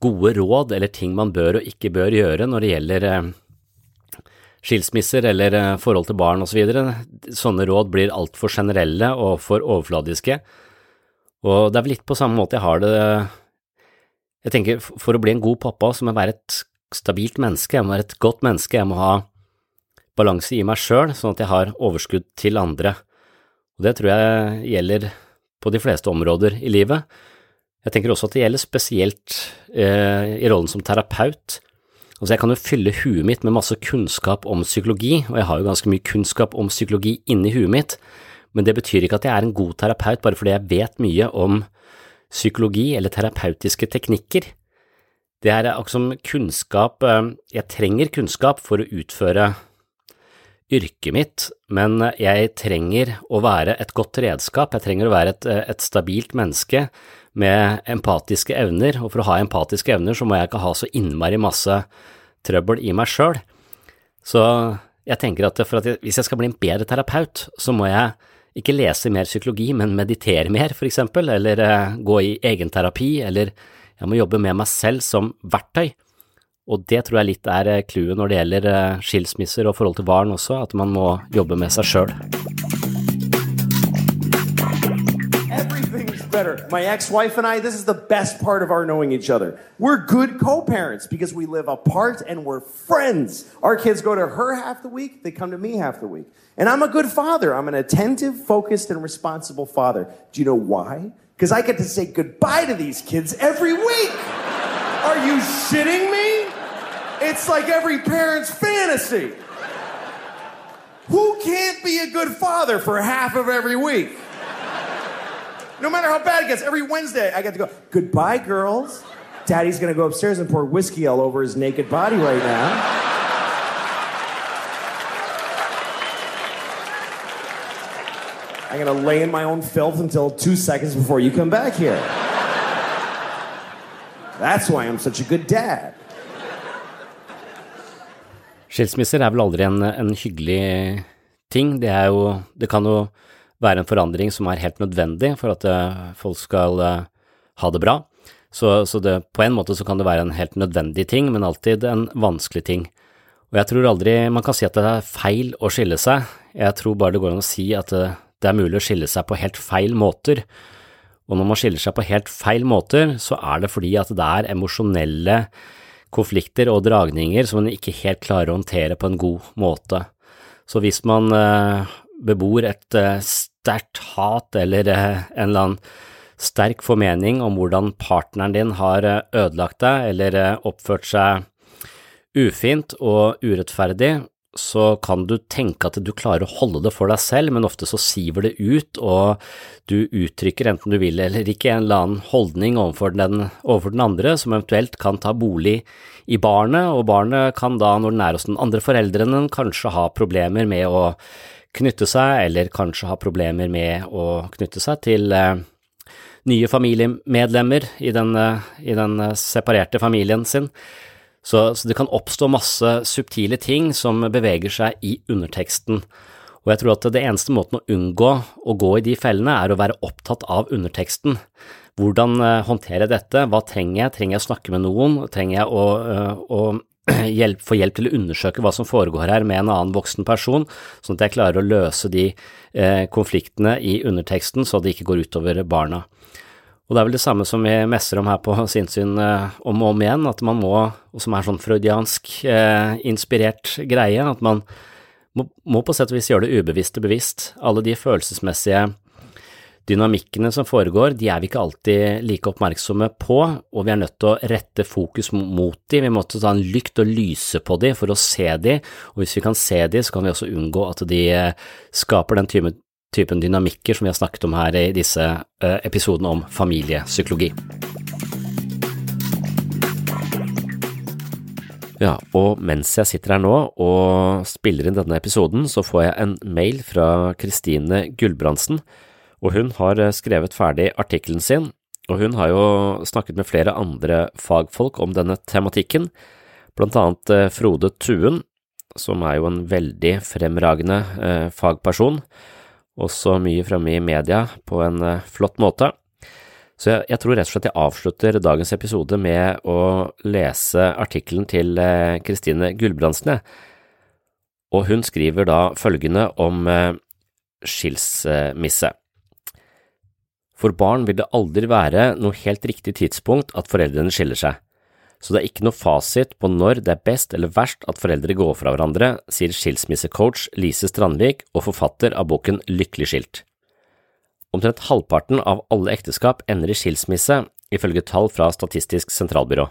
gode råd eller ting man bør og ikke bør gjøre når det gjelder eh, skilsmisser eller eh, forhold til barn osv. Så Sånne råd blir altfor generelle og for overfladiske. Og det er vel litt på samme måte jeg har det Jeg tenker for å bli en god pappa så må jeg være et stabilt menneske, jeg må være et godt menneske, jeg må ha balanse i meg sjøl, sånn at jeg har overskudd til andre. Og det tror jeg gjelder på de fleste områder i livet. Jeg tenker også at det gjelder spesielt eh, i rollen som terapeut. Altså jeg kan jo fylle huet mitt med masse kunnskap om psykologi, og jeg har jo ganske mye kunnskap om psykologi inni huet mitt, men det betyr ikke at jeg er en god terapeut bare fordi jeg vet mye om psykologi eller terapeutiske teknikker. Det er akkurat som kunnskap eh, Jeg trenger kunnskap for å utføre yrket mitt, men jeg trenger å være et godt redskap, jeg trenger å være et, et stabilt menneske med empatiske evner, og for å ha empatiske evner så må jeg ikke ha så innmari masse trøbbel i meg sjøl. Så jeg tenker at, at jeg, hvis jeg skal bli en bedre terapeut, så må jeg ikke lese mer psykologi, men meditere mer, for eksempel, eller uh, gå i egenterapi, eller jeg må jobbe med meg selv som verktøy. Og det tror jeg litt er eh, clouet når det gjelder uh, skilsmisser og forhold til barn også, at man må jobbe med seg sjøl. My ex wife and I, this is the best part of our knowing each other. We're good co parents because we live apart and we're friends. Our kids go to her half the week, they come to me half the week. And I'm a good father. I'm an attentive, focused, and responsible father. Do you know why? Because I get to say goodbye to these kids every week. Are you shitting me? It's like every parent's fantasy. Who can't be a good father for half of every week? No matter how bad it gets, every Wednesday I get to go, goodbye, girls. Daddy's gonna go upstairs and pour whiskey all over his naked body right now. I'm gonna lay in my own filth until two seconds before you come back here. That's why I'm such a good dad. Skilsmisser er vel aldri en, en hyggelig ting. Det, er jo, det kan jo være en forandring som er helt nødvendig for at uh, folk skal uh, ha det bra. Så, så det, på en måte så kan det være en helt nødvendig ting, men alltid en vanskelig ting. Og jeg tror aldri man kan si at det er feil å skille seg, jeg tror bare det går an å si at det, det er mulig å skille seg på helt feil måter. Og når man skiller seg på helt feil måter, så er det fordi at det er emosjonelle konflikter og dragninger som man ikke helt klarer å håndtere på en god måte. Så hvis man bebor et sterkt hat eller uh, en eller annen sterk formening om hvordan partneren din har ødelagt deg eller oppført seg ufint og urettferdig, så kan du tenke at du klarer å holde det for deg selv, men ofte så siver det ut, og du uttrykker, enten du vil eller ikke, en eller annen holdning overfor den, overfor den andre som eventuelt kan ta bolig i barnet, og barnet kan da, når den er hos den andre foreldrene, kanskje ha problemer med å knytte seg, eller kanskje ha problemer med å knytte seg til eh, nye familiemedlemmer i den, eh, i den eh, separerte familien sin. Så, så, det kan oppstå masse subtile ting som beveger seg i underteksten. Og jeg tror at det eneste måten å unngå å gå i de fellene, er å være opptatt av underteksten. Hvordan håndterer håndtere dette? Hva trenger jeg? Trenger jeg å snakke med noen? Trenger jeg å, å hjelp, få hjelp til å undersøke hva som foregår her med en annen voksen person, sånn at jeg klarer å løse de eh, konfliktene i underteksten så det ikke går utover barna. Og det er vel det samme som vi messer om her på sinnssyn eh, om og om igjen, at man må, og som er sånn freudiansk eh, inspirert greie, at man må, må, på sett og vis gjøre det ubevisste bevisst. Alle de følelsesmessige dynamikkene som foregår, de er vi ikke alltid like oppmerksomme på, og vi er nødt til å rette fokus mot de. Vi måtte ta en lykt og lyse på de for å se de, og hvis vi kan se de, så kan vi også unngå at de eh, skaper den type, typen dynamikker som vi har snakket om her i disse eh, episodene om familiepsykologi. Ja, og mens jeg sitter her nå og spiller inn denne episoden, så får jeg en mail fra Kristine Gulbrandsen, og hun har eh, skrevet ferdig artikkelen sin, og hun har jo snakket med flere andre fagfolk om denne tematikken, blant annet eh, Frode Tuen, som er jo en veldig fremragende fagperson, også mye fremme i media på en flott måte. Så jeg, jeg, tror rett og slett jeg avslutter dagens episode med å lese artikkelen til Kristine Gulbrandsen, og hun skriver da følgende om skilsmisse. For barn vil det aldri være noe helt riktig tidspunkt at foreldrene skiller seg så det er ikke noe fasit på når det er best eller verst at foreldre går fra hverandre, sier skilsmissecoach Lise Strandvik og forfatter av boken Lykkelig skilt. Omtrent halvparten av alle ekteskap ender i skilsmisse, ifølge tall fra Statistisk sentralbyrå.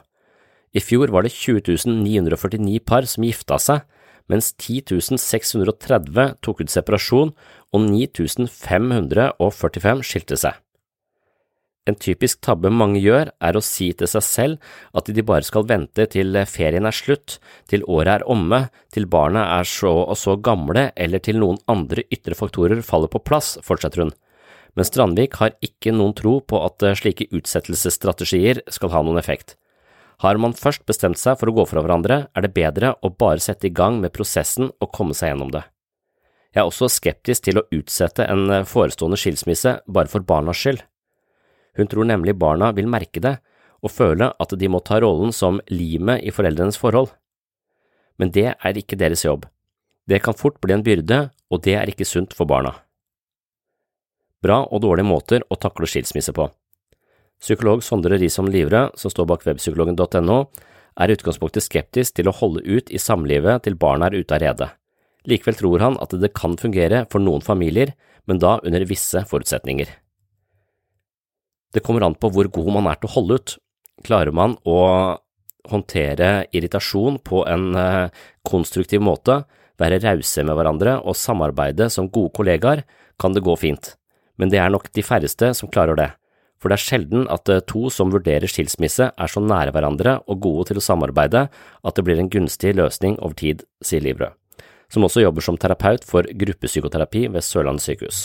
I fjor var det 20 949 par som gifta seg, mens 10 630 tok ut separasjon og 9545 skilte seg. En typisk tabbe mange gjør, er å si til seg selv at de bare skal vente til ferien er slutt, til året er omme, til barna er så og så gamle eller til noen andre ytre faktorer faller på plass, fortsetter hun. Men Strandvik har ikke noen tro på at slike utsettelsesstrategier skal ha noen effekt. Har man først bestemt seg for å gå fra hverandre, er det bedre å bare sette i gang med prosessen og komme seg gjennom det. Jeg er også skeptisk til å utsette en forestående skilsmisse bare for barnas skyld. Hun tror nemlig barna vil merke det og føle at de må ta rollen som limet i foreldrenes forhold. Men det er ikke deres jobb. Det kan fort bli en byrde, og det er ikke sunt for barna. Bra og dårlige måter å takle skilsmisse på. Psykolog Sondre Risom Livre, som står bak webpsykologen.no, er i utgangspunktet skeptisk til å holde ut i samlivet til barna er ute av redet. Likevel tror han at det kan fungere for noen familier, men da under visse forutsetninger. Det kommer an på hvor god man er til å holde ut. Klarer man å håndtere irritasjon på en eh, konstruktiv måte, være rause med hverandre og samarbeide som gode kollegaer, kan det gå fint, men det er nok de færreste som klarer det, for det er sjelden at eh, to som vurderer skilsmisse er så nære hverandre og gode til å samarbeide at det blir en gunstig løsning over tid, sier Livrød, som også jobber som terapeut for gruppepsykoterapi ved Sørlandet sykehus.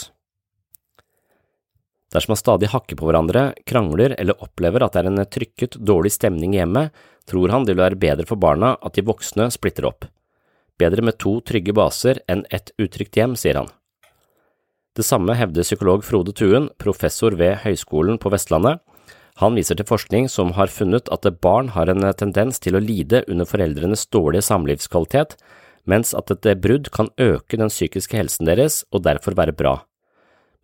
Dersom man stadig hakker på hverandre, krangler eller opplever at det er en trykket, dårlig stemning i hjemmet, tror han det vil være bedre for barna at de voksne splitter opp. Bedre med to trygge baser enn ett utrygt hjem, sier han. Det samme hevder psykolog Frode Tuen, professor ved Høgskolen på Vestlandet. Han viser til forskning som har funnet at barn har en tendens til å lide under foreldrenes dårlige samlivskvalitet, mens at et brudd kan øke den psykiske helsen deres og derfor være bra.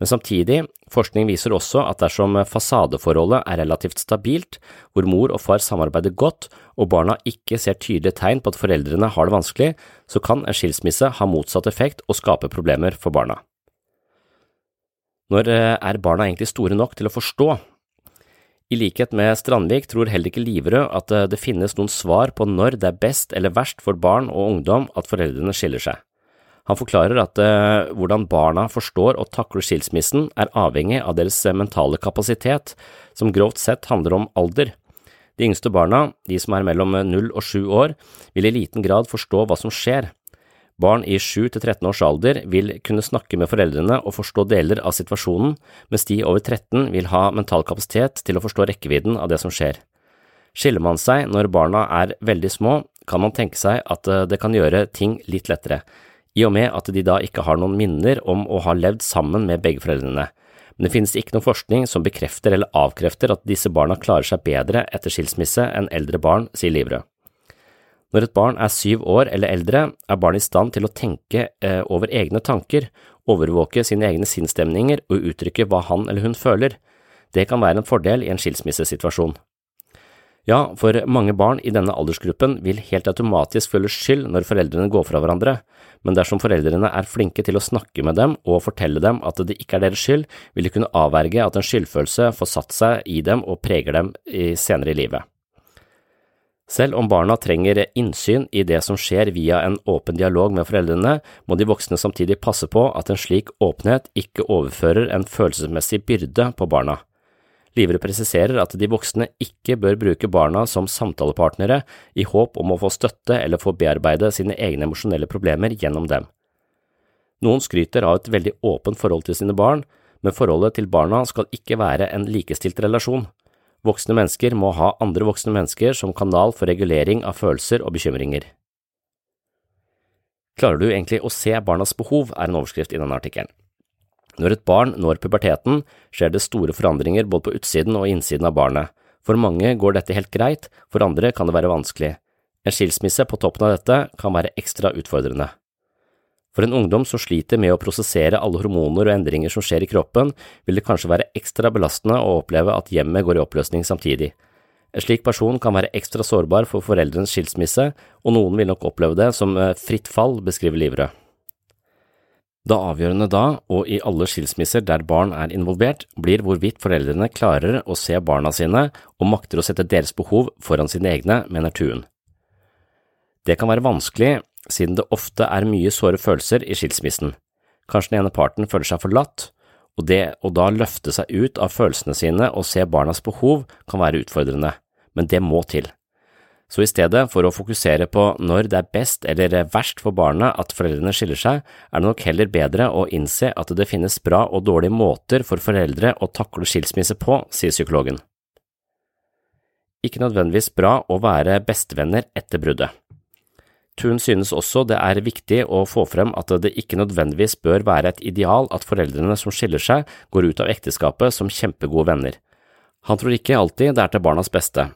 Men samtidig, forskning viser også at dersom fasadeforholdet er relativt stabilt, hvor mor og far samarbeider godt og barna ikke ser tydelige tegn på at foreldrene har det vanskelig, så kan en skilsmisse ha motsatt effekt og skape problemer for barna. Når eh, er barna egentlig store nok til å forstå? I likhet med Strandvik tror heller ikke Liverød at eh, det finnes noen svar på når det er best eller verst for barn og ungdom at foreldrene skiller seg. Han forklarer at eh, hvordan barna forstår og takler skilsmissen er avhengig av deres uh, mentale kapasitet, som grovt sett handler om alder. De yngste barna, de som er mellom 0 og 7 år, vil i liten grad forstå hva som skjer. Barn i 7 til 13 års alder vil kunne snakke med foreldrene og forstå deler av situasjonen, mens de over 13 vil ha mental kapasitet til å forstå rekkevidden av det som skjer. Skiller man seg når barna er veldig små, kan man tenke seg at uh, det kan gjøre ting litt lettere i og med at de da ikke har noen minner om å ha levd sammen med begge foreldrene. Men det finnes ikke noen forskning som bekrefter eller avkrefter at disse barna klarer seg bedre etter skilsmisse enn eldre barn, sier Livrød. Når et barn er syv år eller eldre, er barnet i stand til å tenke eh, over egne tanker, overvåke sine egne sinnsstemninger og uttrykke hva han eller hun føler. Det kan være en fordel i en skilsmissesituasjon. Ja, for mange barn i denne aldersgruppen vil helt automatisk føle skyld når foreldrene går fra hverandre, men dersom foreldrene er flinke til å snakke med dem og fortelle dem at det ikke er deres skyld, vil de kunne avverge at en skyldfølelse får satt seg i dem og preger dem senere i livet. Selv om barna trenger innsyn i det som skjer via en åpen dialog med foreldrene, må de voksne samtidig passe på at en slik åpenhet ikke overfører en følelsesmessig byrde på barna. Livre presiserer at de voksne ikke bør bruke barna som samtalepartnere i håp om å få støtte eller få bearbeide sine egne emosjonelle problemer gjennom dem. Noen skryter av et veldig åpent forhold til sine barn, men forholdet til barna skal ikke være en likestilt relasjon. Voksne mennesker må ha andre voksne mennesker som kanal for regulering av følelser og bekymringer. Klarer du egentlig å se barnas behov, er en overskrift i denne artikkelen. Når et barn når puberteten, skjer det store forandringer både på utsiden og innsiden av barnet. For mange går dette helt greit, for andre kan det være vanskelig. En skilsmisse på toppen av dette kan være ekstra utfordrende. For en ungdom som sliter med å prosessere alle hormoner og endringer som skjer i kroppen, vil det kanskje være ekstra belastende å oppleve at hjemmet går i oppløsning samtidig. En slik person kan være ekstra sårbar for foreldrenes skilsmisse, og noen vil nok oppleve det som eh, fritt fall, beskriver Livrød. Det avgjørende da, og i alle skilsmisser der barn er involvert, blir hvorvidt foreldrene klarer å se barna sine og makter å sette deres behov foran sine egne, mener Tuen. Det kan være vanskelig, siden det ofte er mye såre følelser i skilsmissen. Kanskje den ene parten føler seg forlatt, og det å da løfte seg ut av følelsene sine og se barnas behov kan være utfordrende, men det må til. Så i stedet for å fokusere på når det er best eller verst for barnet at foreldrene skiller seg, er det nok heller bedre å innse at det finnes bra og dårlige måter for foreldre å takle skilsmisse på, sier psykologen. Ikke nødvendigvis bra å være bestevenner etter bruddet. Thun synes også det er viktig å få frem at det ikke nødvendigvis bør være et ideal at foreldrene som skiller seg, går ut av ekteskapet som kjempegode venner. Han tror ikke alltid det er til barnas beste,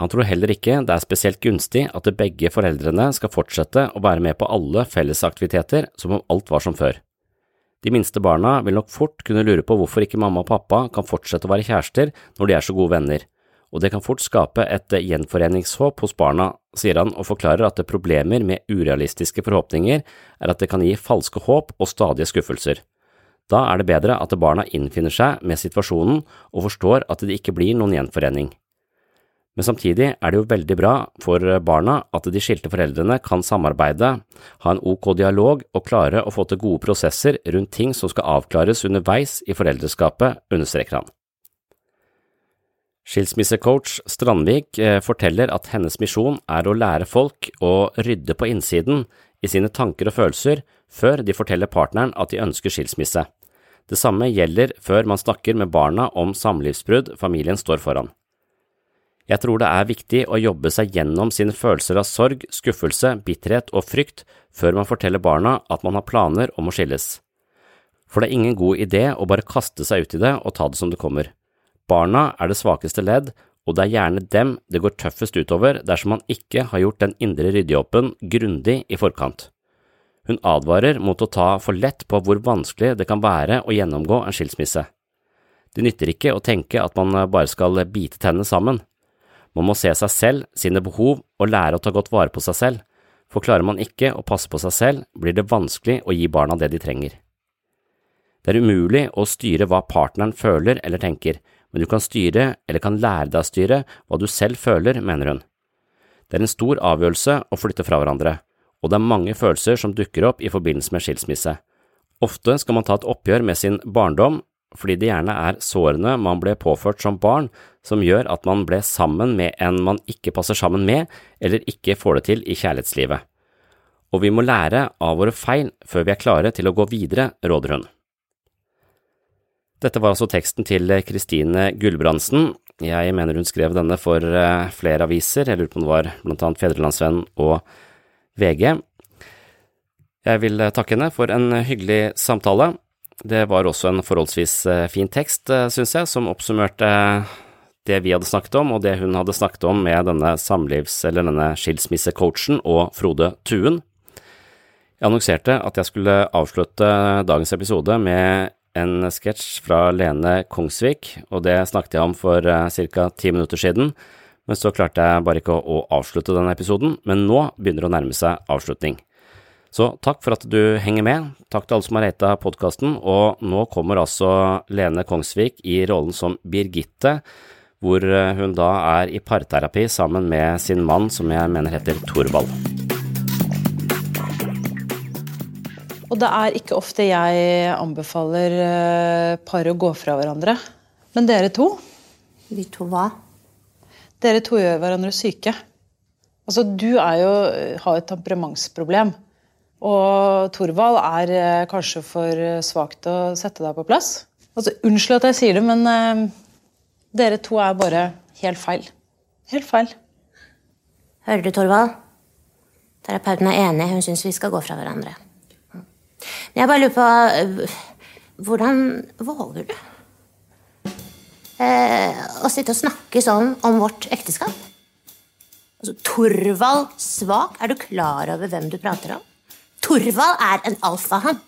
han tror heller ikke det er spesielt gunstig at begge foreldrene skal fortsette å være med på alle fellesaktiviteter som om alt var som før. De minste barna vil nok fort kunne lure på hvorfor ikke mamma og pappa kan fortsette å være kjærester når de er så gode venner, og det kan fort skape et gjenforeningshåp hos barna, sier han og forklarer at problemer med urealistiske forhåpninger er at det kan gi falske håp og stadige skuffelser. Da er det bedre at barna innfinner seg med situasjonen og forstår at det ikke blir noen gjenforening. Men samtidig er det jo veldig bra for barna at de skilte foreldrene kan samarbeide, ha en ok dialog og klare å få til gode prosesser rundt ting som skal avklares underveis i foreldreskapet, understreker han. Skilsmissecoach Strandvik eh, forteller at hennes misjon er å lære folk å rydde på innsiden i sine tanker og følelser før de forteller partneren at de ønsker skilsmisse. Det samme gjelder før man snakker med barna om samlivsbrudd familien står foran. Jeg tror det er viktig å jobbe seg gjennom sine følelser av sorg, skuffelse, bitterhet og frykt før man forteller barna at man har planer om å skilles. For det er ingen god idé å bare kaste seg ut i det og ta det som det kommer. Barna er det svakeste ledd, og det er gjerne dem det går tøffest utover dersom man ikke har gjort den indre ryddejobben grundig i forkant. Hun advarer mot å ta for lett på hvor vanskelig det kan være å gjennomgå en skilsmisse. Det nytter ikke å tenke at man bare skal bite tennene sammen. Man må se seg selv, sine behov og lære å ta godt vare på seg selv, for klarer man ikke å passe på seg selv, blir det vanskelig å gi barna det de trenger. Det er umulig å styre hva partneren føler eller tenker, men du kan styre eller kan lære deg å styre hva du selv føler, mener hun. Det er en stor avgjørelse å flytte fra hverandre, og det er mange følelser som dukker opp i forbindelse med skilsmisse. Ofte skal man ta et oppgjør med sin barndom, fordi det gjerne er sårene man ble påført som barn som gjør at man ble sammen med en man ikke passer sammen med, eller ikke får det til i kjærlighetslivet. Og vi må lære av våre feil før vi er klare til å gå videre, råder hun. Dette var altså teksten til Kristine Gulbrandsen. Jeg mener hun skrev denne for eh, flere aviser, jeg lurer på om det var blant annet Fedrelandsvennen og VG. Jeg vil takke henne for en hyggelig samtale. Det var også en forholdsvis eh, fin tekst, syns synes jeg, som oppsummerte det vi hadde snakket om, og det hun hadde snakket om med denne samlivs- eller denne skilsmissecoachen og Frode Tuen. Jeg annonserte at jeg skulle avslutte dagens episode med en sketsj fra Lene Kongsvik, og det snakket jeg om for eh, ca. ti minutter siden, men så klarte jeg bare ikke å avslutte denne episoden, men nå begynner det å nærme seg avslutning. Så takk for at du henger med, takk til alle som har hata podkasten, og nå kommer altså Lene Kongsvik i rollen som Birgitte, hvor eh, hun da er i parterapi sammen med sin mann, som jeg mener heter Thorvald. Og det er ikke ofte jeg anbefaler eh, par å gå fra hverandre. Men dere to Vi to hva? Dere to gjør hverandre syke. Altså, du er jo, har et temperamentsproblem. Og Thorvald er eh, kanskje for eh, svak å sette deg på plass. Altså, Unnskyld at jeg sier det, men eh, dere to er bare helt feil. Helt feil. Hører du, Thorvald? Terapeuten er enig. Hun syns vi skal gå fra hverandre. Men jeg bare lurer på eh, Hvordan våger du eh, å sitte og snakke sånn om vårt ekteskap? Altså, Thorvald svak? Er du klar over hvem du prater om? Torvald er en alfahann.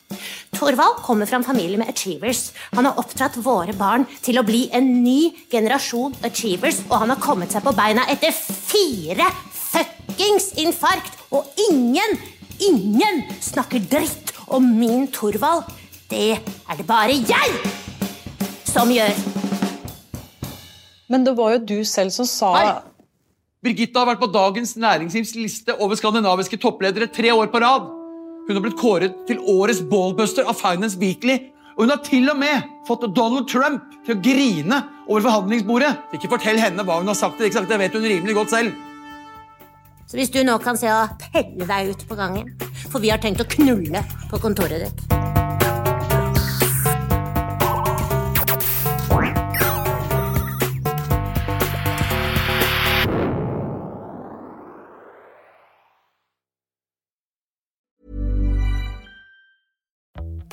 Torvald kommer fra en familie med achievers. Han har oppdratt våre barn til å bli en ny generasjon achievers, og han har kommet seg på beina etter fire fuckings infarkt! Og ingen, ingen snakker dritt om min Torvald. Det er det bare jeg som gjør. Men det var jo du selv som sa Hei! Birgitte har vært på Dagens Næringslivs liste over skandinaviske toppledere tre år på rad. Hun har blitt kåret til årets ballbuster av Finance Weekly. Og hun har til og med fått Donald Trump til å grine over forhandlingsbordet. Ikke fortell henne hva hun har sagt, ikke sagt, det vet hun rimelig godt selv. Så hvis du nå kan se å pelle deg ut på gangen, for vi har tenkt å knulle på kontoret ditt.